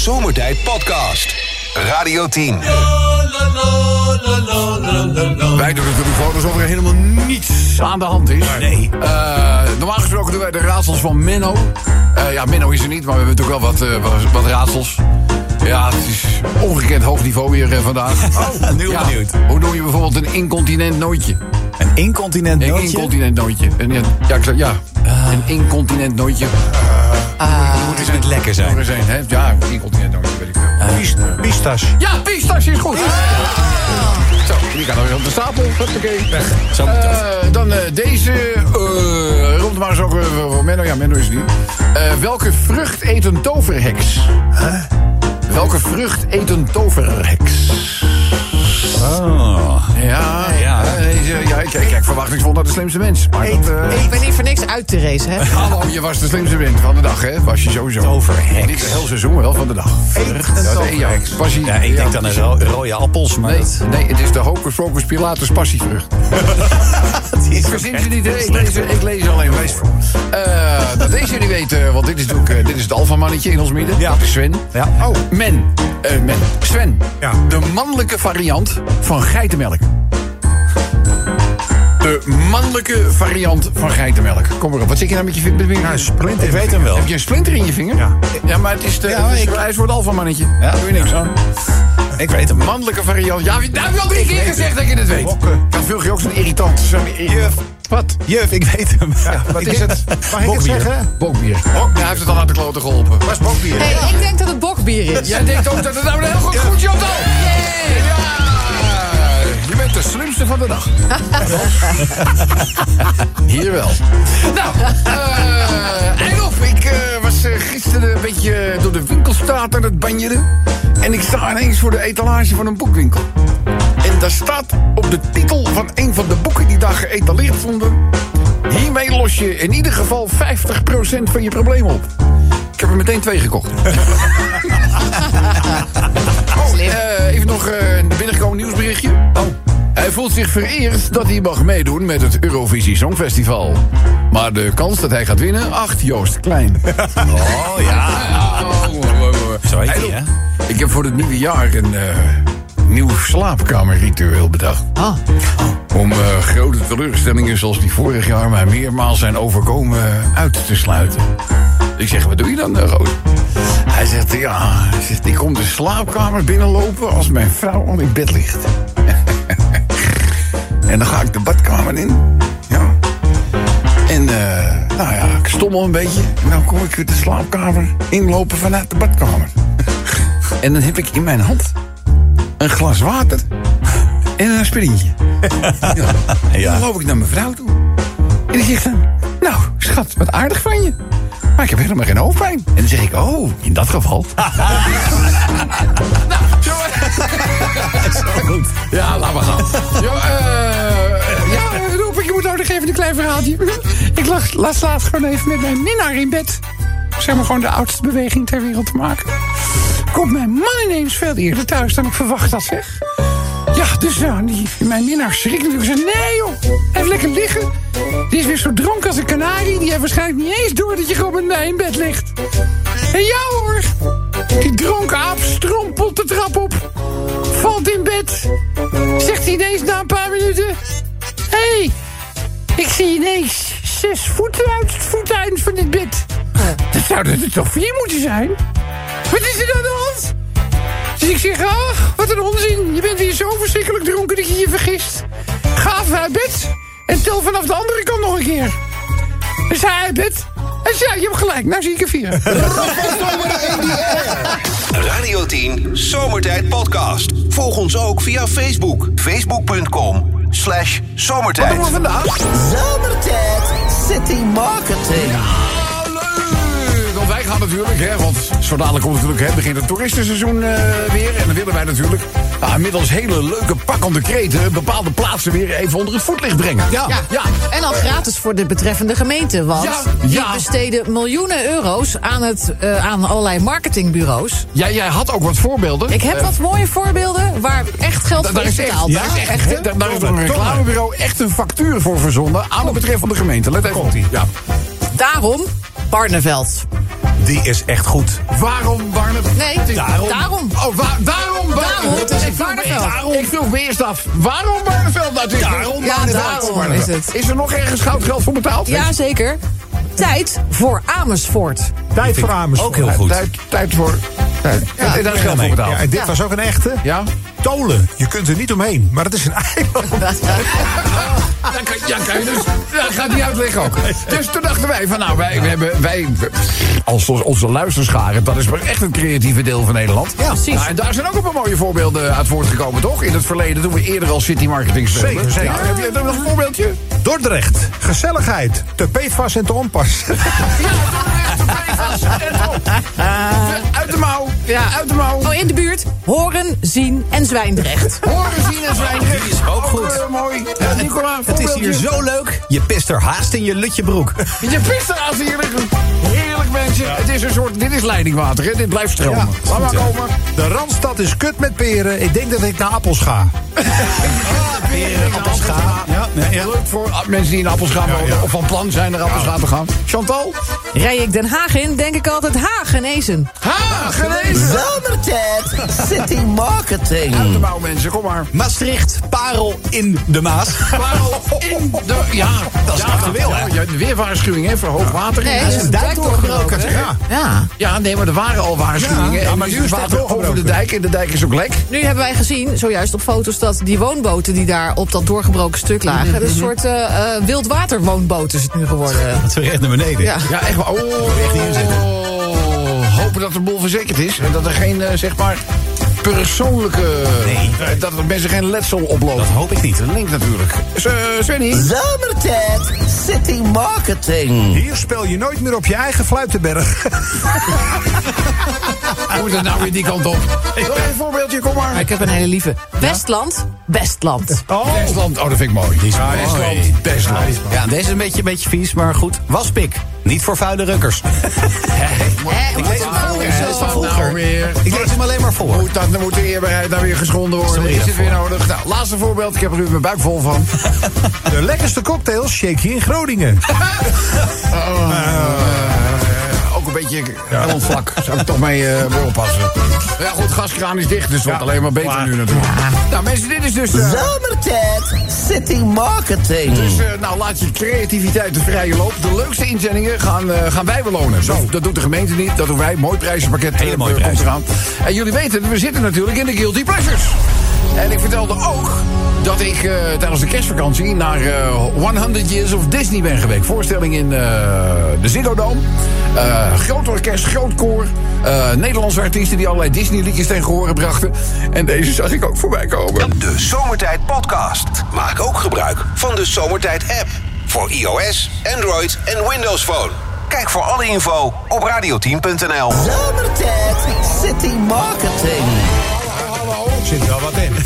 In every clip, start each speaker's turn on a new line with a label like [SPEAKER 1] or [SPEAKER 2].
[SPEAKER 1] Zomertijd Podcast. Radio 10.
[SPEAKER 2] Wij doen natuurlijk gewoon alsof er helemaal niets aan de hand is.
[SPEAKER 3] Nee.
[SPEAKER 2] Eh, normaal gesproken doen wij de raadsels van Menno. Eh, ja, Menno is er niet, maar we hebben natuurlijk wel wat, eh, wat, wat raadsels. Ja, het is ongekend hoog niveau weer eh, vandaag.
[SPEAKER 3] Oh,
[SPEAKER 2] Ja,
[SPEAKER 3] benieuwd.
[SPEAKER 2] Hoe noem je bijvoorbeeld een incontinent nootje?
[SPEAKER 3] Een incontinent
[SPEAKER 2] Een
[SPEAKER 3] nootje?
[SPEAKER 2] incontinent nootje. Een, ja, ja, ik zeg, ja, een incontinent nootje.
[SPEAKER 3] Die moet dus niet lekker zijn.
[SPEAKER 2] eens een, hè? Ja, incontinent weet ik wel.
[SPEAKER 4] Pistas.
[SPEAKER 2] Ja, pistache is goed. Zo, die kan alweer op de stapel. Huppakee.
[SPEAKER 3] Zo moet dat.
[SPEAKER 2] Eh, dan eh, deze. eh rond maar eens ook eh, voor Menno. Ja, Menno is niet. Eh, welke vrucht eet een toverheks? Welke vrucht eet een toverheks?
[SPEAKER 3] Oh.
[SPEAKER 2] Ja,
[SPEAKER 3] Ja.
[SPEAKER 2] ja ik, ik, ik verwachtingsvol naar de slimste mens. Maar dat, eh,
[SPEAKER 5] Ik ben hier voor niks uit te racen, hè?
[SPEAKER 2] Hallo, je was de slimste mens van de dag, hè? Was je sowieso.
[SPEAKER 3] Toverheks.
[SPEAKER 2] Niet het hele seizoen, maar wel van de dag.
[SPEAKER 4] Eet
[SPEAKER 2] Ja, passie,
[SPEAKER 3] Ja, ik denk dan aan ro- rode appels, maar
[SPEAKER 2] Nee,
[SPEAKER 3] dat...
[SPEAKER 2] nee, het is de Hocus Pocus Pilatus passievrucht.
[SPEAKER 3] die is
[SPEAKER 2] Ik verzin ze niet, hè? ik lees, ik lees alleen maar. Eh dat deze jullie weten, want dit is, natuurlijk, eh, dit is het alfamannetje in ons midden.
[SPEAKER 3] Ja.
[SPEAKER 2] Dat is Sven.
[SPEAKER 3] Ja.
[SPEAKER 2] Oh, men. Eh, men. Sven.
[SPEAKER 4] Ja.
[SPEAKER 2] De mannelijke variant van geitenmelk. De mannelijke variant van geitenmelk. Kom maar op, wat zit je nou met je vinger?
[SPEAKER 4] Ja, een splinter.
[SPEAKER 3] Ik weet hem wel.
[SPEAKER 2] Heb je een splinter in je vinger?
[SPEAKER 4] Ja.
[SPEAKER 2] Ja, maar het is, de,
[SPEAKER 3] Ja,
[SPEAKER 2] het is voor het alfamannetje.
[SPEAKER 3] Ja.
[SPEAKER 2] Doe je niks aan.
[SPEAKER 3] Ik weet hem.
[SPEAKER 2] Mannelijke variant. Ja, daar heb je al drie keer gezegd dat je het weet.
[SPEAKER 4] Bokken.
[SPEAKER 2] Dan vul je ook zo'n irritant. Zo'n. Wat?
[SPEAKER 3] Juf, ik weet hem.
[SPEAKER 4] Wat
[SPEAKER 3] Ik
[SPEAKER 4] is het? Mag ik het
[SPEAKER 3] Bokbier.
[SPEAKER 4] zeggen?
[SPEAKER 2] Bokbier. Ja, hij heeft het al uit de kloten geholpen.
[SPEAKER 4] Wat is bokbier?
[SPEAKER 5] Hey, ik denk dat het bokbier is.
[SPEAKER 2] Jij denkt ook dat het nou een heel goed goed job doet. Ja! Je bent de slimste van de dag. Hier wel. Nou, eh en op. Ik eh, was eh, gisteren een beetje door de winkelstraat aan het banjeren. En ik sta ineens voor de etalage van een boekwinkel. En daar staat op de titel van een van de boeken die daar geëtaleerd stonden... Hiermee los je in ieder geval 50% van je problemen op. Ik heb er meteen twee gekocht. Hij voelt zich vereerd dat hij mag meedoen met het Eurovisie Songfestival. Maar de kans dat hij gaat winnen, acht Joost Klein.
[SPEAKER 3] Oh ja. Zo heet hij, hè?
[SPEAKER 2] Ik heb voor het nieuwe jaar een eh, nieuw slaapkamerritueel bedacht.
[SPEAKER 5] Ah.
[SPEAKER 2] Om eh, grote teleurstellingen zoals die vorig jaar mij meermaals zijn overkomen eh, uit te sluiten. Ik zeg, wat doe je dan, uh, Roos? Hij zegt, ja, hij zegt, ik kom de slaapkamer binnenlopen als mijn vrouw al in bed ligt. En dan ga ik de badkamer in. Ja. En eh, nou ja, ik stommel een beetje. En dan kom ik de slaapkamer inlopen vanuit de badkamer. en dan heb ik in mijn hand een glas water en een aspirintje. Ja. En dan loop ik naar mijn vrouw toe. En die zegt dan... Nou, schat, wat aardig van je. Maar ik heb helemaal geen hoofdpijn. En dan zeg ik... Oh, in dat geval... nou, zo...
[SPEAKER 3] Goed.
[SPEAKER 2] Ja, laat maar gaan. Ja, eh, ja Roep, ik moet nog even een klein verhaaltje. Ik lag laatst laat gewoon even met mijn minnaar in bed. Zeg maar gewoon de oudste beweging ter wereld te maken. Komt mijn man ineens veel eerder thuis dan ik verwacht had, zeg. Ja, dus ja, die, mijn minnaar schrikt natuurlijk. Zei, nee joh, even lekker liggen. Die is weer zo dronken als een kanarie. Die heeft waarschijnlijk niet eens door dat je gewoon met mij in bed ligt. En ja hoor, die dronken aap strompelt de trap op. Valt in bed. Zegt hij ineens na een paar minuten... Hé, hey, ik zie ineens zes voeten uit het voeteind van dit bed. Dat zouden er toch vier moeten zijn? Wat is er aan de? Dus ik zeg, ah, wat een onzin. Je bent weer zo verschrikkelijk dronken dat je je vergist. Ga even uit bed en tel vanaf de andere kant nog een keer. Dus hij uit bed. Ja, je hebt gelijk, nou zie ik er vier.
[SPEAKER 1] Radio 10 Zomertijd Podcast. Volg ons ook via Facebook. Facebook.com slash
[SPEAKER 2] Wat
[SPEAKER 1] zomertijd.
[SPEAKER 2] doen we vandaag?
[SPEAKER 6] Zomertijd City Marketing.
[SPEAKER 2] Gaan natuurlijk, hè, want zo dadelijk komt natuurlijk, hè, begint het toeristenseizoen eh, weer. En dan willen wij natuurlijk, nou, middels hele leuke pakkende kreten, bepaalde plaatsen weer even onder het voetlicht brengen. Ja,
[SPEAKER 5] Ja.
[SPEAKER 2] ja.
[SPEAKER 5] En al gratis voor de betreffende gemeente. Want
[SPEAKER 2] Ja,
[SPEAKER 5] die
[SPEAKER 2] ja.
[SPEAKER 5] besteden miljoenen euro's aan, het, eh, aan allerlei marketingbureaus.
[SPEAKER 2] Jij, jij had ook wat voorbeelden.
[SPEAKER 5] Ik heb
[SPEAKER 2] Eh,
[SPEAKER 5] wat mooie voorbeelden waar echt geld voor is betaald.
[SPEAKER 2] daar is echt, daar- daar is een reclamebureau echt een factuur voor verzonden aan de betreffende gemeente. Let even op. Ja.
[SPEAKER 5] Daarom Barneveld.
[SPEAKER 4] Die is echt goed.
[SPEAKER 2] Waarom Barneveld?
[SPEAKER 5] Nee,
[SPEAKER 2] daarom.
[SPEAKER 5] daarom.
[SPEAKER 2] Oh, wa- daarom Barneveld? Ik
[SPEAKER 5] Barneveld.
[SPEAKER 2] daarom. Ik vroeg me eerst af, waarom Barneveld natuurlijk?
[SPEAKER 4] Daarom
[SPEAKER 5] Ja,
[SPEAKER 2] Barneveld.
[SPEAKER 5] daarom
[SPEAKER 2] Barneveld.
[SPEAKER 5] is het.
[SPEAKER 2] Is er nog ergens goudgeld voor betaald?
[SPEAKER 5] Ja, zeker. Tijd voor Amersfoort.
[SPEAKER 4] Tijd voor Amersfoort.
[SPEAKER 3] Ook heel goed.
[SPEAKER 2] Tijd, tijd voor... Tijd.
[SPEAKER 5] Ja,
[SPEAKER 2] en daar is geld voor
[SPEAKER 4] Ja,
[SPEAKER 2] betaald.
[SPEAKER 4] en dit
[SPEAKER 5] Ja.
[SPEAKER 4] was ook een echte.
[SPEAKER 2] Ja?
[SPEAKER 4] Tolen. Je kunt er niet omheen, maar het is een eiland.
[SPEAKER 2] Dan kan, ja, kan je dus. Dat gaat niet uitleggen ook. Dus toen dachten wij van nou, wij, we hebben, wij als onze luisterscharen, dat is maar echt het creatieve deel van Nederland. Ja,
[SPEAKER 5] precies.
[SPEAKER 2] Nou, en daar zijn ook een paar mooie voorbeelden uit voortgekomen, toch? In het verleden toen we eerder al city marketing speelden.
[SPEAKER 4] Zeker, zeker.
[SPEAKER 2] Ja, heb je nog een voorbeeldje?
[SPEAKER 4] Dordrecht. Gezelligheid. Te PFAS en te onpas.
[SPEAKER 2] Uit de mouw.
[SPEAKER 5] Ja.
[SPEAKER 2] Uit de mouw.
[SPEAKER 5] Oh, in de buurt. Horen, zien en Zwijndrecht.
[SPEAKER 2] Horen zien en Zwijndrecht.
[SPEAKER 3] Die is ook goed.
[SPEAKER 2] eh, mooi. Ja, Nicola,
[SPEAKER 3] Het is hier zo leuk. Je pist er haast in je lutje broek.
[SPEAKER 2] Je pist erachter hier liggen. Heerlijk mensen. Het is een soort, dit is leidingwater, hè? dit blijft stromen.
[SPEAKER 4] Ja,
[SPEAKER 2] Laat maar komen.
[SPEAKER 4] De Randstad is kut met peren. Ik denk dat ik naar Appels ga.
[SPEAKER 2] Ja, Leuk voor mensen die in Appelscha wonen of van plan zijn naar Appelscha te gaan. Chantal?
[SPEAKER 5] Rij ik Den Haag in, denk ik altijd Hagenezen.
[SPEAKER 2] Ha, genezen.
[SPEAKER 6] Zomertijd City Marketing.
[SPEAKER 2] Uit de mouw mensen, kom maar.
[SPEAKER 3] Maastricht, parel in de Maas.
[SPEAKER 2] Parel in de... Ja,
[SPEAKER 3] Dat is actueel, hè?
[SPEAKER 2] weerwaarschuwing hè, voor hoog water.
[SPEAKER 5] Nee,
[SPEAKER 2] Ja,
[SPEAKER 5] dat is een dijk doorgebroken.
[SPEAKER 4] Ja.
[SPEAKER 5] Ja.
[SPEAKER 2] Nee, maar er waren al waarschuwingen.
[SPEAKER 4] Ja,
[SPEAKER 2] en
[SPEAKER 4] maar
[SPEAKER 2] nu is het water over de dijk en de dijk is ook lek.
[SPEAKER 5] Nu hebben wij gezien, zojuist op foto's, dat die woonboten die daar op dat doorgebroken stuk lagen... is een soort eh eh, wildwaterwoonboot is het nu geworden.
[SPEAKER 3] Dat is weer echt naar beneden.
[SPEAKER 5] Ja.
[SPEAKER 2] Ja, echt. Oh,
[SPEAKER 3] Echt inzetten.
[SPEAKER 2] oh, hopen dat de boel verzekerd is. En dat er geen, eh, zeg maar, persoonlijke...
[SPEAKER 3] Nee.
[SPEAKER 2] eh, dat er mensen geen letsel oplopen.
[SPEAKER 3] Dat hoop ik niet.
[SPEAKER 2] Een link natuurlijk. S- eh, Svenny?
[SPEAKER 6] Zomertijd City Marketing.
[SPEAKER 4] Hier speel je nooit meer op je eigen fluitenberg.
[SPEAKER 2] Hoe moet het nou weer die kant op? Nog een voorbeeldje, kom maar.
[SPEAKER 5] Ik heb een hele lieve. Westland, Westland.
[SPEAKER 4] Oh,
[SPEAKER 2] Westland, oh, dat vind ik mooi.
[SPEAKER 3] Die is
[SPEAKER 2] Ja,
[SPEAKER 3] mooi.
[SPEAKER 2] Westland, Westland.
[SPEAKER 3] Ja, deze is een beetje, een beetje vies, maar goed. Waspik. Niet voor vuile rukkers. Ik lees hem voor.
[SPEAKER 2] Nou
[SPEAKER 3] vroeger.
[SPEAKER 2] weer.
[SPEAKER 3] Ik lees hem alleen maar voor.
[SPEAKER 2] Moet, dat, dan moet de eerbaarheid daar weer geschonden worden.
[SPEAKER 3] Sorry
[SPEAKER 2] is het weer nodig? Nou, laatste voorbeeld. Ik heb er nu mijn buik vol van.
[SPEAKER 4] de lekkerste cocktails shake je in Groningen.
[SPEAKER 2] Eh, ook een beetje ja. vlak. Zou ik toch mee, eh, mee oppassen. Ja goed, gaskraan is dicht, dus het wordt alleen maar beter
[SPEAKER 4] maar-
[SPEAKER 2] nu natuurlijk. Nou mensen, dit is dus... eh,
[SPEAKER 6] Zomertijd City Marketing.
[SPEAKER 2] dus eh, nou, laat je creativiteit de vrije loop. De leukste inzendingen gaan, eh, gaan wij belonen. Zo. Dat doet de gemeente niet, dat doen wij. Mooi prijzenpakket
[SPEAKER 3] Hele mooie
[SPEAKER 2] komt
[SPEAKER 3] prijzen.
[SPEAKER 2] eraan. En jullie weten, we zitten natuurlijk in de Guilty Pleasures. En ik vertelde ook dat ik eh, tijdens de kerstvakantie naar eh 100 Years of Disney ben geweest. Voorstelling in eh, de Ziggo Dome. Eh, groot orkest, groot koor. eh, Nederlandse artiesten die allerlei Disney-liedjes tegen horen brachten. En deze zag ik ook voorbij komen.
[SPEAKER 1] De Zomertijd Podcast. Maak ook gebruik van de Zomertijd app. Voor iOS, Android en Windows Phone. Kijk voor alle info op radioteam.nl.
[SPEAKER 6] Zomertijd City Marketing.
[SPEAKER 4] Zit wel wat in.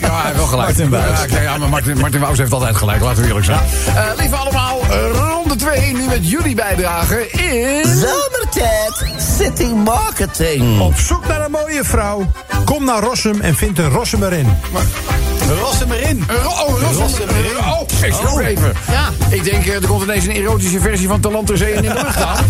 [SPEAKER 2] Ja, hij heeft wel gelijk.
[SPEAKER 3] Martin Buijs.
[SPEAKER 2] Ja, oké, ja, maar Martin, Martin heeft altijd gelijk, laten we eerlijk zijn. Eh, lieve allemaal, eh, ronde 2, nu met jullie bijdrage in...
[SPEAKER 6] Zomertijd City Marketing.
[SPEAKER 4] Op zoek naar een mooie vrouw. Kom naar Rossum en vind een Rossum erin.
[SPEAKER 3] Ros hem erin.
[SPEAKER 2] Oh, Rossum.
[SPEAKER 3] Rossum erin.
[SPEAKER 2] Oh, ik schrok even.
[SPEAKER 5] Ja.
[SPEAKER 2] Ik denk, eh, er komt ineens een erotische versie van Talent ter Zee in de lucht aan.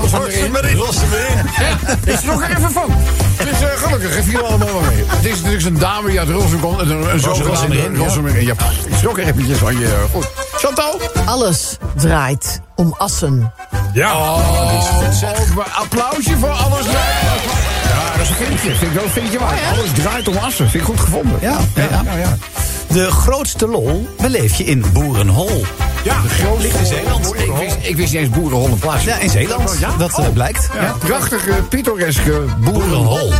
[SPEAKER 2] Rossum erin.
[SPEAKER 3] Ros hem erin.
[SPEAKER 2] Ja, ik schrok er even van. Dus eh, gelukkig, het viel allemaal wel mee. Het is natuurlijk een dame die uit Rossum komt. Een, een
[SPEAKER 3] Rossum erin, ja.
[SPEAKER 2] Rossum erin. Ja, ik schrok er eventjes van je. eh, Goed. Chantal?
[SPEAKER 5] Alles draait om Assen.
[SPEAKER 4] Ja.
[SPEAKER 2] Oh, ook maar applausje voor alles. Dat is een vinkje. Vind ik wel een vinkje waar. Alles draait om assen. Vind ik goed gevonden.
[SPEAKER 3] Ja, ja, ja. De grootste lol beleef je in Boerenhol.
[SPEAKER 4] Ja,
[SPEAKER 2] Groot
[SPEAKER 3] Ligt in Zeeland.
[SPEAKER 2] Ik wist, ik wist niet eens Boerenhol een plaatsje.
[SPEAKER 3] Ja, in Zeeland.
[SPEAKER 2] Ja?
[SPEAKER 3] Dat eh,
[SPEAKER 2] Oh.
[SPEAKER 3] blijkt.
[SPEAKER 2] Ja, prachtige, pittoreske Boerenhol.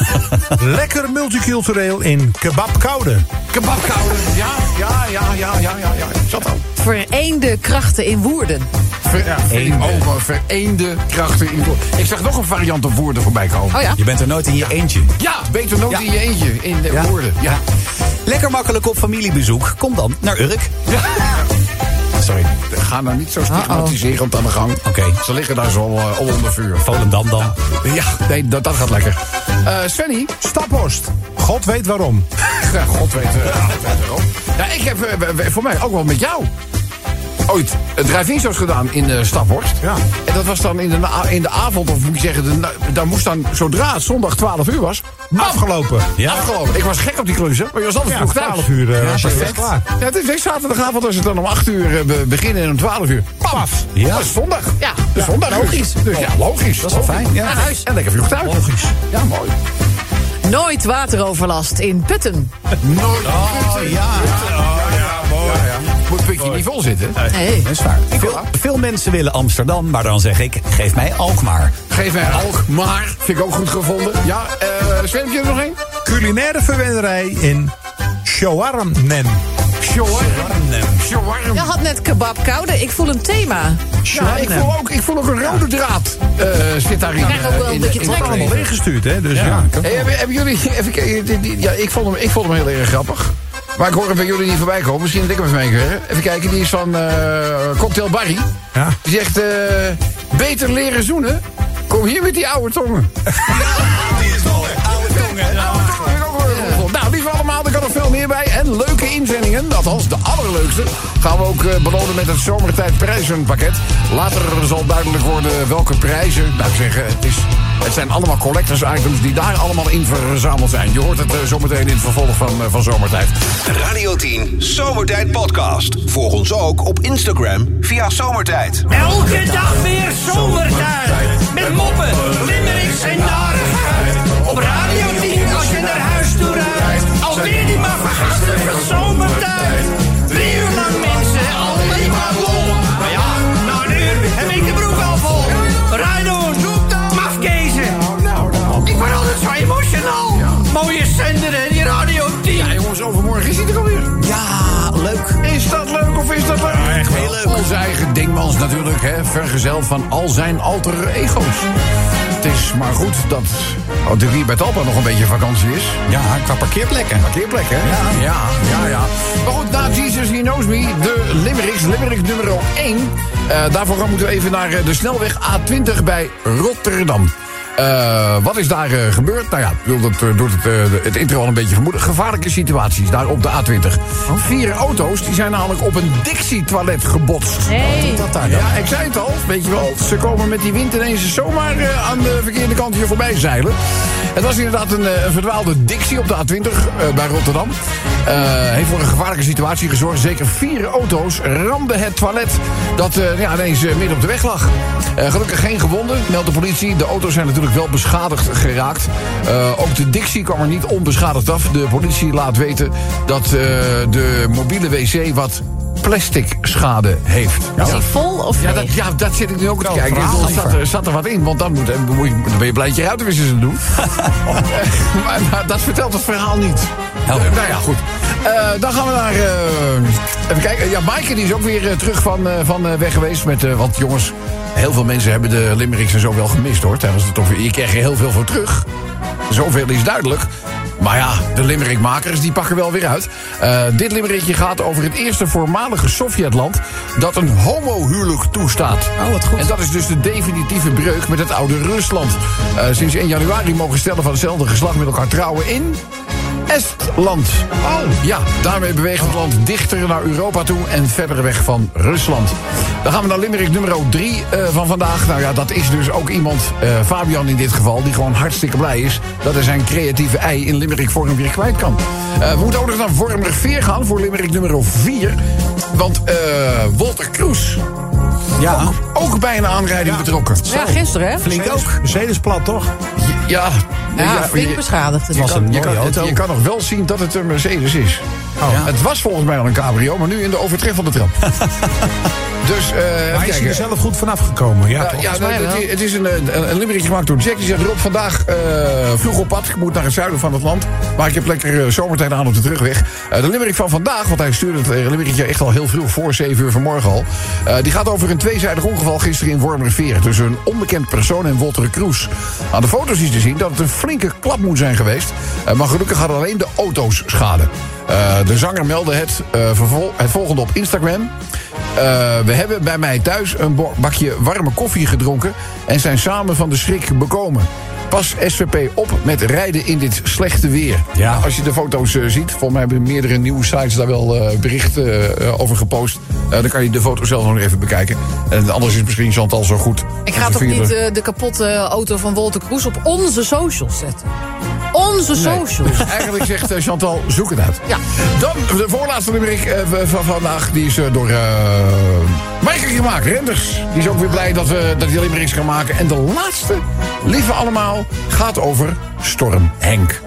[SPEAKER 4] Lekker multicultureel in Kebabkoude.
[SPEAKER 2] Kebabkoude. Ja, ja, ja, ja, ja, ja. ja. Zat al.
[SPEAKER 5] Vereende krachten in Woerden.
[SPEAKER 2] Ver, ja. Oh, vereende krachten in Ik zag nog een variant op woorden voorbij komen.
[SPEAKER 5] Oh ja?
[SPEAKER 3] Je bent er nooit in je eentje.
[SPEAKER 2] Ja, beter nooit
[SPEAKER 3] Ja.
[SPEAKER 2] in je eentje. In de
[SPEAKER 3] Ja.
[SPEAKER 2] woorden. Ja.
[SPEAKER 3] Lekker makkelijk op familiebezoek. Kom dan naar Urk. Sorry.
[SPEAKER 2] Ga nou niet zo stigmatiserend aan de gang.
[SPEAKER 3] Oké.
[SPEAKER 2] Ze liggen daar zo al onder vuur.
[SPEAKER 3] Volendam dan.
[SPEAKER 2] Ja, nee, dat, dat gaat lekker. Eh Svenny?
[SPEAKER 4] Staphorst. God weet waarom.
[SPEAKER 2] God weet, eh, God weet waarom. Ja, ik heb eh, voor mij ook wel met jou. Ooit een drive-in shows gedaan in eh Staphorst.
[SPEAKER 4] Ja.
[SPEAKER 2] En dat was dan in de, in de avond, of moet je zeggen, de, daar moest dan, zodra het zondag 12 uur was,
[SPEAKER 4] Afgelopen.
[SPEAKER 3] Ja.
[SPEAKER 2] afgelopen. Ik was gek op die klus, hè, maar je was altijd
[SPEAKER 4] Ja,
[SPEAKER 2] vroeg thuis.
[SPEAKER 4] 12 uur eh, was je
[SPEAKER 3] perfect.
[SPEAKER 4] klaar.
[SPEAKER 2] Ja, het is zaterdagavond als het dan om 8 uur eh, be- beginnen en om 12 uur. Paf!
[SPEAKER 3] Ja.
[SPEAKER 2] Dat is zondag.
[SPEAKER 5] Ja.
[SPEAKER 2] Dat is zondag.
[SPEAKER 5] logisch.
[SPEAKER 2] Dus ja, logisch.
[SPEAKER 3] Dat is wel fijn. Ja.
[SPEAKER 5] Naar huis.
[SPEAKER 2] En lekker vroeg thuis.
[SPEAKER 4] Logisch.
[SPEAKER 2] Ja, mooi.
[SPEAKER 5] Nooit wateroverlast in Putten.
[SPEAKER 2] Nooit.
[SPEAKER 3] Oh, ja.
[SPEAKER 2] Moet het putje niet vol zitten.
[SPEAKER 5] Nee.
[SPEAKER 3] Dat is waar. Veel, veel mensen willen Amsterdam, maar dan zeg ik, geef mij Alkmaar.
[SPEAKER 2] Geef mij Alk, maar vind ik ook goed gevonden. Ja, eh Sven, heb je er nog één?
[SPEAKER 4] Culinaire verwennerij in Shawarmnem.
[SPEAKER 2] Shawarm.
[SPEAKER 5] Je had net kebab koude. Ik voel een thema.
[SPEAKER 2] Ja, ik voel ook, ik voel ook een rode draad eh, zit daarin.
[SPEAKER 5] krijg ook
[SPEAKER 2] eh,
[SPEAKER 5] wel een
[SPEAKER 2] in-
[SPEAKER 5] beetje trek.
[SPEAKER 4] Allemaal ingestuurd, hè? Dus ja.
[SPEAKER 2] Hey, hebben, hebben jullie... Even, ja, ik, vond hem, ik vond hem heel erg grappig. Maar ik hoor hem bij jullie niet voorbij komen. Misschien dat ik hem even meekrijg. Even kijken, die is van eh, Cocktail Barry.
[SPEAKER 4] Ja.
[SPEAKER 2] Die zegt, eh, beter leren zoenen. Kom hier met die oude tongen. nog meer bij. En leuke inzendingen, althans de allerleukste... gaan we ook eh, belonen met het zomertijd prijzenpakket. Later zal duidelijk worden welke prijzen... Nou, ik zeg, eh, het, is, het zijn allemaal collectors items die daar allemaal in verzameld zijn. Je hoort het eh, zometeen in het vervolg van, van zomertijd.
[SPEAKER 1] Radio 10 Zomertijd Podcast. Volg ons ook op Instagram via Zomertijd.
[SPEAKER 7] Elke dag weer zomertijd. Met moppen, limmerings en narigheid. Op Radio 10 als je naar huis toe rijdt. Alweer die vergasten van zomertijd.
[SPEAKER 2] Overmorgen is hij er alweer.
[SPEAKER 3] Ja, leuk.
[SPEAKER 2] Is dat leuk of is dat leuk? echt heel leuk. Onze eigen Dingmans natuurlijk, hè, vergezeld van al zijn alter ego's. Het is maar goed dat oh, de hier bij Talpa nog een beetje vakantie is.
[SPEAKER 3] Ja, qua parkeerplekken.
[SPEAKER 2] Parkeerplek, hè? Ja. Ja, ja, ja. Maar goed, na Jesus He Knows Me, de Limericks, Limerick nummer 1. Eh, daarvoor moeten we even naar eh, de snelweg A20 bij Rotterdam. Eh, wat is daar eh, gebeurd? Nou ja, dat, eh, door het, het intro al een beetje vermoeden. Gevaarlijke situaties daar op de A20. Vier auto's die zijn namelijk op een Dixie-toilet gebotst.
[SPEAKER 3] Dat daar dan.
[SPEAKER 2] Ja, ik zei het al, weet je wel. Ze komen met die wind ineens zomaar aan de verkeerde kant hier voorbij zeilen. Het was inderdaad een, een verdwaalde Dixie op de A20 eh, bij Rotterdam. Eh, heeft voor een gevaarlijke situatie gezorgd. Zeker vier auto's ramden het toilet dat eh, ja, ineens eh, midden op de weg lag. Gelukkig geen gewonden, meldt de politie. De auto's zijn natuurlijk wel beschadigd geraakt. Ook de Dixie kwam er niet onbeschadigd af. De politie laat weten dat de mobiele wc wat plastic schade heeft.
[SPEAKER 5] Is hij vol of
[SPEAKER 2] Ja, dat, ja, dat zit ik nu ook te kijken. Ik zat, er, zat er wat in, want dan, moet, dan, ben je blij dat je ruitenwissers doen. maar, maar dat vertelt het verhaal niet.
[SPEAKER 3] Help.
[SPEAKER 2] Eh, nou ja, goed. Eh, dan gaan we naar... eh, even kijken. Ja, Maaike die is ook weer eh, terug van, eh, van eh, weg geweest. Met, eh, want jongens, heel veel mensen hebben de Limericks en zo wel gemist hoor. Tijdens het toch, je krijgt er heel veel voor terug. Zoveel is duidelijk. Maar ja, de limerickmakers die pakken wel weer uit. Eh, dit limerickje gaat over het eerste voormalige Sovjetland... dat een homohuwelijk toestaat.
[SPEAKER 3] Oh, wat goed.
[SPEAKER 2] En dat is dus de definitieve breuk met het oude Rusland. Eh, sinds 1 januari mogen stellen van hetzelfde geslacht met elkaar trouwen in... Estland. Oh. Ja, daarmee beweegt het land dichter naar Europa toe en verder weg van Rusland. Dan gaan we naar Limerick nummer 3 van vandaag. Nou ja, dat is dus ook iemand, eh, Fabian in dit geval, die gewoon hartstikke blij is dat hij zijn creatieve ei in Limerick vorm weer kwijt kan. Eh, we moeten ook nog naar Vormig 4 gaan voor Limerick nummer 4. Want eh Walter Kroes,
[SPEAKER 3] Ja,
[SPEAKER 2] ook bij een aanrijding betrokken.
[SPEAKER 5] Ja, gisteren hè?
[SPEAKER 3] flink ook.
[SPEAKER 4] Mercedes plat, toch?
[SPEAKER 2] Ja,
[SPEAKER 5] Ja, flink
[SPEAKER 2] je-
[SPEAKER 5] beschadigd.
[SPEAKER 3] Het was een
[SPEAKER 2] je,
[SPEAKER 3] mooie
[SPEAKER 2] kan,
[SPEAKER 3] auto.
[SPEAKER 2] je kan nog wel zien dat het een Mercedes is.
[SPEAKER 4] Oh.
[SPEAKER 3] Ja.
[SPEAKER 2] Het was volgens mij al een cabrio, maar nu in de overtreffende trap. dus, eh
[SPEAKER 4] Maar hij is er zelf goed vanaf gekomen. Ja,
[SPEAKER 2] Ja, nou, het, is- het is een, een, een limmeretje gemaakt door Jack. Die zegt erop vandaag eh, vroeg op pad. Ik moet naar het zuiden van het land. Maar ik heb lekker eh, zomertijd aan op de terugweg. Eh, de limerick van vandaag, want hij stuurde het uh, limmeretje echt al heel vroeg voor 7 uur vanmorgen al. Eh, die gaat over een tweezijdig ongeval gisteren in Wormerveer. Tussen een onbekend persoon en Wolter Kroes. Aan de foto's is te zien dat het een flinke klap moet zijn geweest. Eh, maar gelukkig hadden alleen de auto's schade. Eh, de zanger meldde het, eh, vervol- het volgende op Instagram. Eh, we hebben bij mij thuis een bakje warme koffie gedronken... en zijn samen van de schrik bekomen. Pas SVP op met rijden in dit slechte weer.
[SPEAKER 3] Ja.
[SPEAKER 2] Nou, als je de foto's eh, ziet, volgens mij hebben meerdere nieuwsites daar wel eh, berichten over gepost. Eh, dan kan je de foto zelf nog even bekijken. En anders is misschien Chantal zo goed.
[SPEAKER 5] Ik ga toch niet eh, de kapotte auto van Wolter Kroes op onze socials zetten? Onze socials.
[SPEAKER 2] Eigenlijk zegt eh, Chantal, zoek het uit.
[SPEAKER 5] Ja.
[SPEAKER 2] Dan de voorlaatste limerick eh, van vandaag. Die is eh, door eh Maaike gemaakt. Renders. Die is ook weer blij dat we dat die limericks gaan maken. En de laatste, lieve allemaal, gaat over Storm Henk.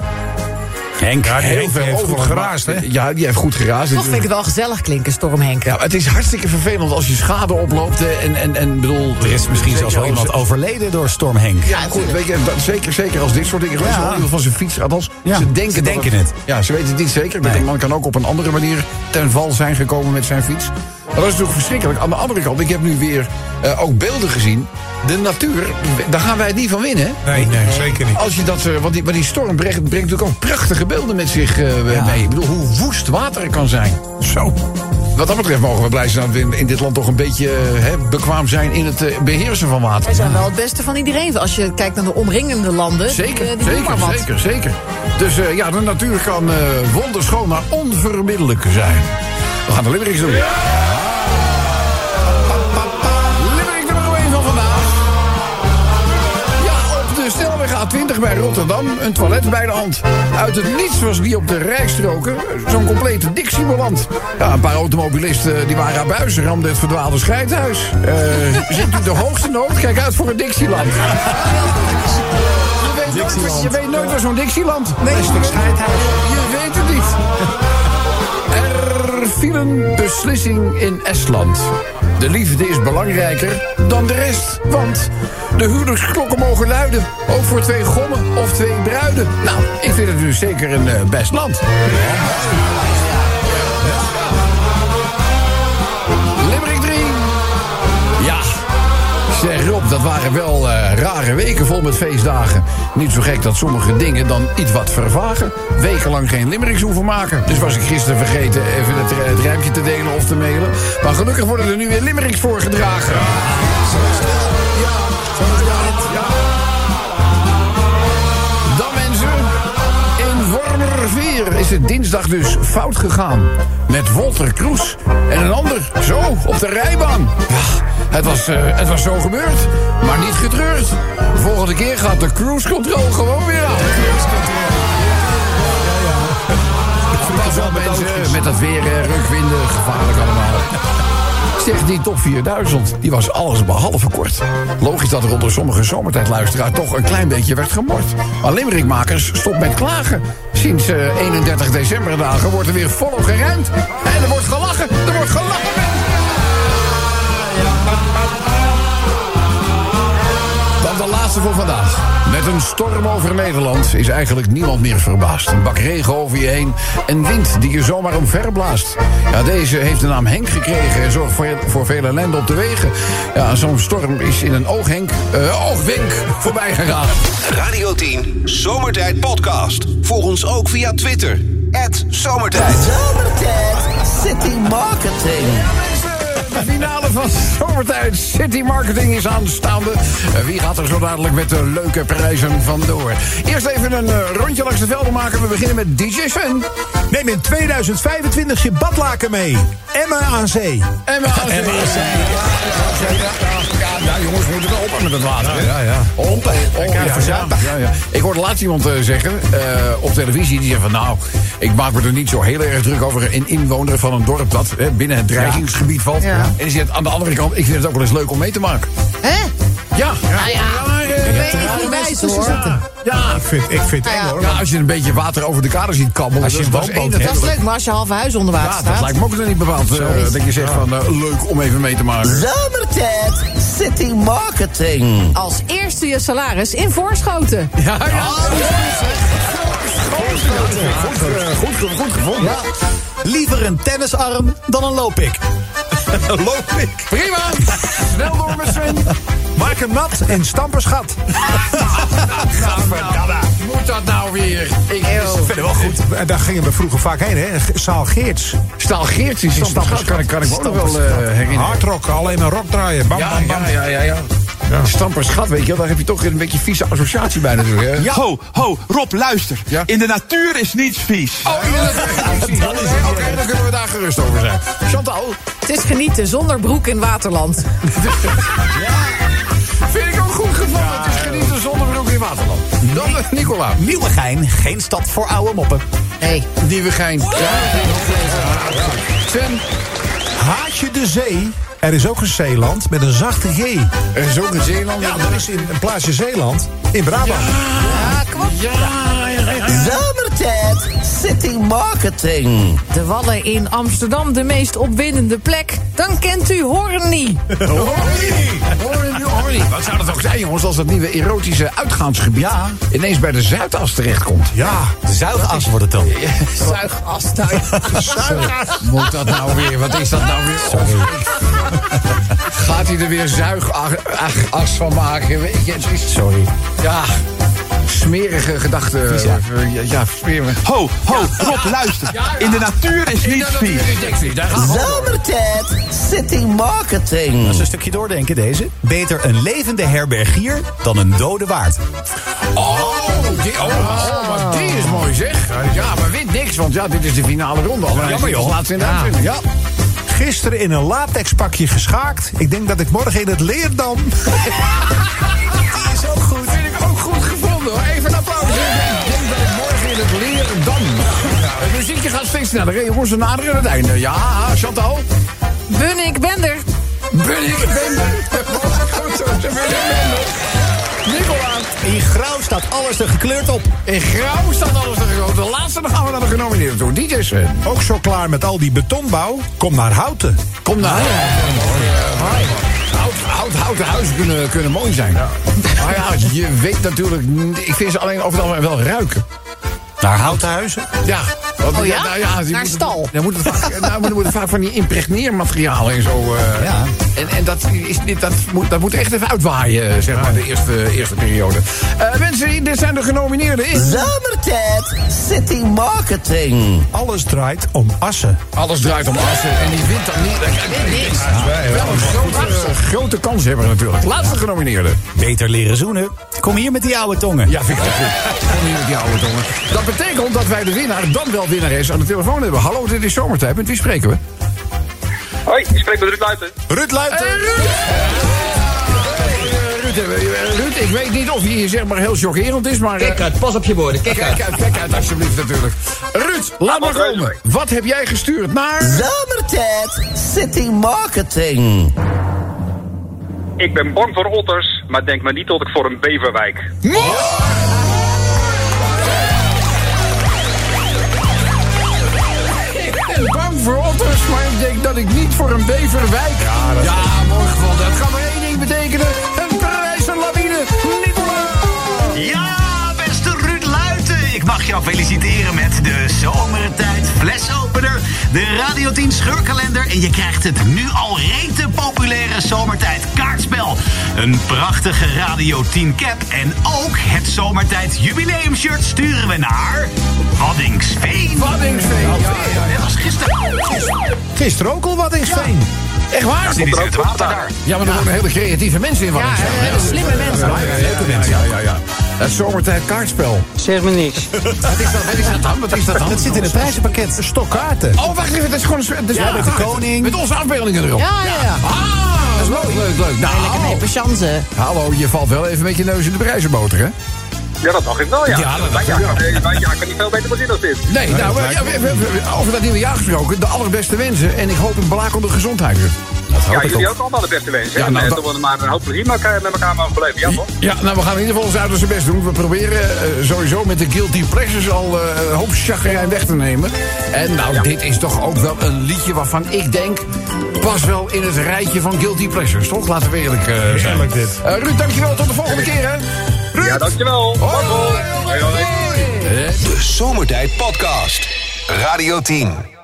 [SPEAKER 3] Henk.
[SPEAKER 4] Ja, die Henk heeft goed
[SPEAKER 2] over
[SPEAKER 4] geraasd, hè?
[SPEAKER 2] Ja, die heeft goed geraasd.
[SPEAKER 5] Toch vind ik het wel gezellig klinken, Storm Henk.
[SPEAKER 2] Ja, het is hartstikke vervelend als je schade oploopt. En, en, en bedoel,
[SPEAKER 3] Er is misschien zelfs wel iemand overleden door Storm Henk.
[SPEAKER 2] Ja, goed, weet je, dat, zeker, zeker als dit soort dingen.
[SPEAKER 3] Ja.
[SPEAKER 2] Ja. van zijn fiets, althans,
[SPEAKER 3] Ja,
[SPEAKER 2] ze denken,
[SPEAKER 3] ze denken het.
[SPEAKER 2] Ja, ze weten het niet zeker.
[SPEAKER 3] Nee.
[SPEAKER 2] De man kan ook op een andere manier ten val zijn gekomen met zijn fiets. Maar dat is natuurlijk verschrikkelijk. Aan de andere kant, ik heb nu weer eh, ook beelden gezien. De natuur, daar gaan wij niet van winnen.
[SPEAKER 4] Nee, nee, zeker niet.
[SPEAKER 2] Als je dat, eh, want, die, want die storm brengt, brengt natuurlijk ook prachtige beelden met zich eh, mee. Ik bedoel, hoe woest water kan zijn.
[SPEAKER 4] Zo.
[SPEAKER 2] Wat dat betreft mogen we blij zijn dat we in, in dit land toch een beetje hè, bekwaam zijn in het eh, beheersen van water.
[SPEAKER 5] Wij zijn wel het beste van iedereen. Als je kijkt naar de omringende landen.
[SPEAKER 2] Zeker,
[SPEAKER 5] die, die doen
[SPEAKER 2] zeker,
[SPEAKER 5] maar wat.
[SPEAKER 2] zeker, zeker. Dus eh, ja, de natuur kan eh wonderschoon, maar onvermiddelijk zijn. We gaan de limericks doen. A20 bij Rotterdam een toilet bij de hand. Uit het niets was die op de rijstroken eh, zo'n complete Dixie beland. Ja, een paar automobilisten die waren aan buizen, ramden het verdwaalde scheidhuis. Eh zit u de hoogste nood? Kijk uit voor een Dixieland. Je weet nooit, je weet nooit waar zo'n Dixieland. Nee, Je weet. Er viel beslissing in Estland. De liefde is belangrijker dan de rest. Want de huwelijksklokken mogen luiden. Ook voor twee gommen of twee bruiden. Nou, ik vind het dus zeker een eh, best land. Dat waren wel eh, rare weken vol met feestdagen. Niet zo gek dat sommige dingen dan iets wat vervagen. Wekenlang geen limericks hoeven maken. Dus was ik gisteren vergeten even het, het rijmpje te delen of te mailen. Maar gelukkig worden er nu weer limericks voorgedragen. Is het dinsdag dus fout gegaan. Met Wolter Kroes en een ander zo op de rijbaan. Het was, eh, het was zo gebeurd, maar niet getreurd. Volgende keer gaat de cruise control gewoon weer aan. Pas mensen, met dat weer, eh, rukwinden, gevaarlijk allemaal. Zeg, die top 4000, die was alles behalve kort. Logisch dat er onder sommige zomertijdluisteraars toch een klein beetje werd gemord. Maar Limerickmakers, stop met klagen. Sinds eh, 31 december dagen wordt er weer volop geruimd. En er wordt laatste voor vandaag. Met een storm over Nederland is eigenlijk niemand meer verbaasd. Een bak regen over je heen en wind die je zomaar omver blaast. Ja, deze heeft de naam Henk gekregen en zorgt voor, voor veel ellende op de wegen. Ja, zo'n storm is in een ooghenk, eh, oogwenk voorbij gegaan.
[SPEAKER 1] Radio 10 Zomertijd Podcast. Volg ons ook via Twitter. Zomertijd.
[SPEAKER 6] Zomertijd City Marketing.
[SPEAKER 2] De finale van Zomertijd City Marketing is aanstaande. Eh, Wie gaat er zo dadelijk met de leuke prijzen vandoor? Eerst even een eh, rondje langs de velden maken. We beginnen met DJ Sven.
[SPEAKER 4] Neem in 2025 je badlaken mee. Emma aan zee.
[SPEAKER 2] Ja, ja, ja, ja, jongens, we moeten wel op met het water.
[SPEAKER 4] Ja, ja.
[SPEAKER 2] Op, op, ja, ja, ja, ja. Ik hoorde laatst iemand eh, zeggen eh, op televisie. Die zei van nou, ik maak me er niet zo heel erg druk over. Een inwoner van een dorp dat hè, binnen het dreigingsgebied valt.
[SPEAKER 5] Ja.
[SPEAKER 2] En die zegt aan de andere kant, ik vind het ook wel eens leuk om mee te maken.
[SPEAKER 5] Hè?
[SPEAKER 2] Ja.
[SPEAKER 5] Nou ja,
[SPEAKER 2] eh, ja.
[SPEAKER 4] Ik vind, ik vind het
[SPEAKER 5] Ja,
[SPEAKER 4] eng hoor.
[SPEAKER 2] Ja, als je een beetje water over de kade ziet kabbelen.
[SPEAKER 3] Als je
[SPEAKER 2] dat
[SPEAKER 3] een woonboot hebt.
[SPEAKER 5] Dat is leuk, maar als je half huis onder water
[SPEAKER 2] Ja, dat
[SPEAKER 5] staat...
[SPEAKER 2] lijkt me ook nog niet bepaald. eh, dat je zegt van, eh, leuk om even mee te maken.
[SPEAKER 6] Zomertijd City Marketing.
[SPEAKER 5] Als eerste je salaris in Voorschoten.
[SPEAKER 2] Ja, ja. Goed, eh, goed, goed, goed gevonden.
[SPEAKER 3] Liever een tennisarm dan een loopik.
[SPEAKER 4] Loop ik.
[SPEAKER 2] Prima. Snel door met Sven.
[SPEAKER 4] Maak hem nat en stamp een schat.
[SPEAKER 2] Moet dat nou weer? Ik
[SPEAKER 4] vind het wel goed. En daar gingen we vroeger vaak heen, hè? Zaal Geerts.
[SPEAKER 2] Staal Geertje in
[SPEAKER 4] Stamperschat.
[SPEAKER 2] kan, ik- kan ik me ook nog wel eh, herinneren.
[SPEAKER 4] Hardrock, alleen maar rock draaien. Bam,
[SPEAKER 2] Ja,
[SPEAKER 4] bam, bam.
[SPEAKER 2] ja, ja, ja, ja. Stamperschat, weet je wel, daar heb je toch een beetje vieze associatie bij natuurlijk. Hè?
[SPEAKER 8] Ho, ho, Rob, luister.
[SPEAKER 2] Ja?
[SPEAKER 8] In de natuur is niets vies.
[SPEAKER 2] Oh, Oké, dan kunnen we daar gerust over zijn. Chantal,
[SPEAKER 5] Het is genieten zonder broek in waterland.
[SPEAKER 2] vind ik ook goed gevonden. Het is genieten zonder broek in Waterland. Dan eh, Nicola.
[SPEAKER 3] Nieuwegein, geen stad voor oude moppen.
[SPEAKER 5] Hey.
[SPEAKER 2] Nieuwegein. Ja,
[SPEAKER 4] Haat je de zee? Er is ook een Zeeland met een zachte G.
[SPEAKER 2] er is ook een Zeeland.
[SPEAKER 4] Ja, dat is in een plaatsje Zeeland. In Brabant.
[SPEAKER 5] Ja, kom op.
[SPEAKER 6] Zomertijd City Marketing.
[SPEAKER 5] De Wallen in Amsterdam, de meest opwindende plek. Dan kent u Horny.
[SPEAKER 2] Horny, horny. Wat zou dat ook zijn, jongens, als dat nieuwe erotische uitgaansgebied
[SPEAKER 3] Ja.
[SPEAKER 2] ineens bij de Zuidas terechtkomt?
[SPEAKER 4] Ja.
[SPEAKER 3] De zuigas wordt het dan.
[SPEAKER 5] Zuigas. nou ja.
[SPEAKER 2] Moet dat nou weer? Wat is dat nou weer? Sorry. Gaat hij er weer zuigas van maken? Weet je, het is,
[SPEAKER 3] Sorry.
[SPEAKER 2] ja, smerige gedachten.
[SPEAKER 3] Ja.
[SPEAKER 2] Eh, Ja, ja smerig.
[SPEAKER 8] Ho, ho, Rob, luister. In de natuur is niets vies.
[SPEAKER 6] Zomertijd City Marketing.
[SPEAKER 3] Dat is een stukje doordenken deze. Beter een levende herbergier dan een dode waard.
[SPEAKER 2] Oh, die, oh, oh, maar die is mooi zeg. Ja, maar wint niks, want ja, dit is de finale ronde. al.
[SPEAKER 3] Jammer, joh.
[SPEAKER 2] Laatste in de uitzending. Ja.
[SPEAKER 4] Gisteren in een latexpakje geschaakt. Ik denk dat ik morgen in het Leerdam...
[SPEAKER 2] Die is ook goed Even een applaus. Ik denk dat ik morgen in het leren dan. Ja, het muziekje gaat steeds sneller. hè, Jongens, we naderen het einde. Ja, Chantal.
[SPEAKER 5] Bun, ik ben er.
[SPEAKER 2] Ben ik ben Goed zo, ben ik ben Nicola.
[SPEAKER 3] In grauw staat alles er gekleurd op.
[SPEAKER 2] In grauw staat alles er groot. De laatste, dan gaan we naar de genomineerden toe. DJ Sven.
[SPEAKER 4] Ook zo klaar met al die betonbouw. Kom naar Houten.
[SPEAKER 2] Kom nou. Hout, hout, houten huizen kunnen, kunnen mooi zijn. Maar ja, je weet natuurlijk... Ik vind ze alleen over het algemeen wel ruiken.
[SPEAKER 3] Naar houten huizen.
[SPEAKER 2] Ja. Want,
[SPEAKER 5] Oh ja?
[SPEAKER 2] nou ja die
[SPEAKER 5] Naar
[SPEAKER 2] moeten-
[SPEAKER 5] stal.
[SPEAKER 2] Dan moeten vaak, nou, maar dan moeten vaak van die impregneermaterialen en zo. eh,
[SPEAKER 3] Ja.
[SPEAKER 2] En, en dat, is, dit, dat, moet, dat moet echt even uitwaaien, zeg maar, de eerste, eerste periode. Eh, mensen, dit zijn de genomineerden in.
[SPEAKER 6] Zomertijd City Marketing.
[SPEAKER 4] Alles draait om assen.
[SPEAKER 2] Alles draait om Assen en die wint dan niet. Wel een grote, grote kans hebben natuurlijk. Laatste genomineerde.
[SPEAKER 3] Beter leren zoenen. Kom hier met die oude tongen.
[SPEAKER 2] Ja, vind ik ook goed. Kom hier met die oude tongen. Dat betekent dat wij de winnaar, dan wel winnares, aan de telefoon hebben. Hallo, dit is Zomertijd. Met wie spreken we?
[SPEAKER 9] Hoi, ik spreek met Ruud Luiten.
[SPEAKER 4] Ruud Luiten.
[SPEAKER 2] Eh, Ruud! Eh, Ruud, eh, Ruud, ik weet niet of hij hier zeg maar heel chockerend is, maar... eh,
[SPEAKER 10] Kijk uit, pas op je woorden. Kijk uit.
[SPEAKER 2] Kijk uit, kijk uit alsjeblieft natuurlijk. Ruud, laat maar komen. Wat heb jij gestuurd naar...
[SPEAKER 6] Zomertijd City Marketing.
[SPEAKER 9] Ik ben bang voor otters, maar denk maar niet dat ik voor een beverwijk.
[SPEAKER 2] Voor otters, maar ik denk dat ik niet voor een beverwijk... Ja, dat ja mooi gevonden. Het kan maar één ding betekenen. Een prijzenlawine. Nicola!
[SPEAKER 11] Ja. Ik mag jou feliciteren met de Zomertijd Flesopener, de Radio 10 scheurkalender en je krijgt het nu al rete populaire Zomertijd kaartspel. Een prachtige Radio 10 cap en ook het Zomertijd jubileumshirt sturen we naar Waddingsveen.
[SPEAKER 2] Waddingsveen. Ja, ja,
[SPEAKER 11] Dat was gisteren.
[SPEAKER 4] Gisteren ook al wat in Veen.
[SPEAKER 2] Echt waar?
[SPEAKER 11] Zit iets in het water daar.
[SPEAKER 2] Ja, maar er wonen hele creatieve mensen in
[SPEAKER 5] Ja,
[SPEAKER 2] Waddingsveen.
[SPEAKER 5] hele slimme mensen.
[SPEAKER 2] Ja, ja, leuke mensen. Ja, ja, Het zomertijd kaartspel.
[SPEAKER 10] Zeg me niks.
[SPEAKER 2] Wat is dat, wat is dat dan? Wat is dat dan?
[SPEAKER 3] Dat zit in het prijzenpakket.
[SPEAKER 4] Stokkaarten.
[SPEAKER 2] Oh, wacht even. Het is gewoon een... Het is
[SPEAKER 3] Ja, met de koning.
[SPEAKER 2] Met onze afbeeldingen erop.
[SPEAKER 5] Ja, ja, ja.
[SPEAKER 2] Ah, dat is leuk, leuk, leuk. Nou,
[SPEAKER 5] Lekker mee patiënten.
[SPEAKER 2] hallo, je valt wel even met je neus in de prijzenboter, hè?
[SPEAKER 9] Ja, dat dacht ik wel, ja.
[SPEAKER 2] Ja, dat dacht
[SPEAKER 9] Wij
[SPEAKER 2] ik wel.
[SPEAKER 9] jagen- eh, Wij jagen niet veel beter voorzien dan dit.
[SPEAKER 2] Nee, nou, we- ja, we- we- we- over dat nieuwe jaar gesproken. De allerbeste wensen. En ik hoop een blakende gezondheid. Ruud.
[SPEAKER 9] Ja, jullie ook allemaal de beste wensen.
[SPEAKER 2] Ja,
[SPEAKER 9] en
[SPEAKER 2] nou,
[SPEAKER 9] eh,
[SPEAKER 2] dat-
[SPEAKER 9] dat we maar een hoop plezier met elkaar, met elkaar mogen beleven. Ja, toch?
[SPEAKER 2] Ja, nou, we gaan in ieder geval ons uiterste best doen. We proberen eh, sowieso met de Guilty Pleasures al eh, een hoop chagrijn weg te nemen. En nou, dit is toch ook wel een liedje waarvan ik denk... pas wel in het rijtje van Guilty Pleasures, toch? Laten we eerlijk eh, zijn.
[SPEAKER 4] Heerlijk dit.
[SPEAKER 2] Eh, Ruud, dankjewel. Tot de volgende keer, hè? Ruud!
[SPEAKER 9] Ja, dankjewel.
[SPEAKER 2] Hoi,
[SPEAKER 9] Hoi,
[SPEAKER 2] hoi,
[SPEAKER 9] hoi. Hoi, hoi.
[SPEAKER 1] De Zomertijd Podcast. Radio 10.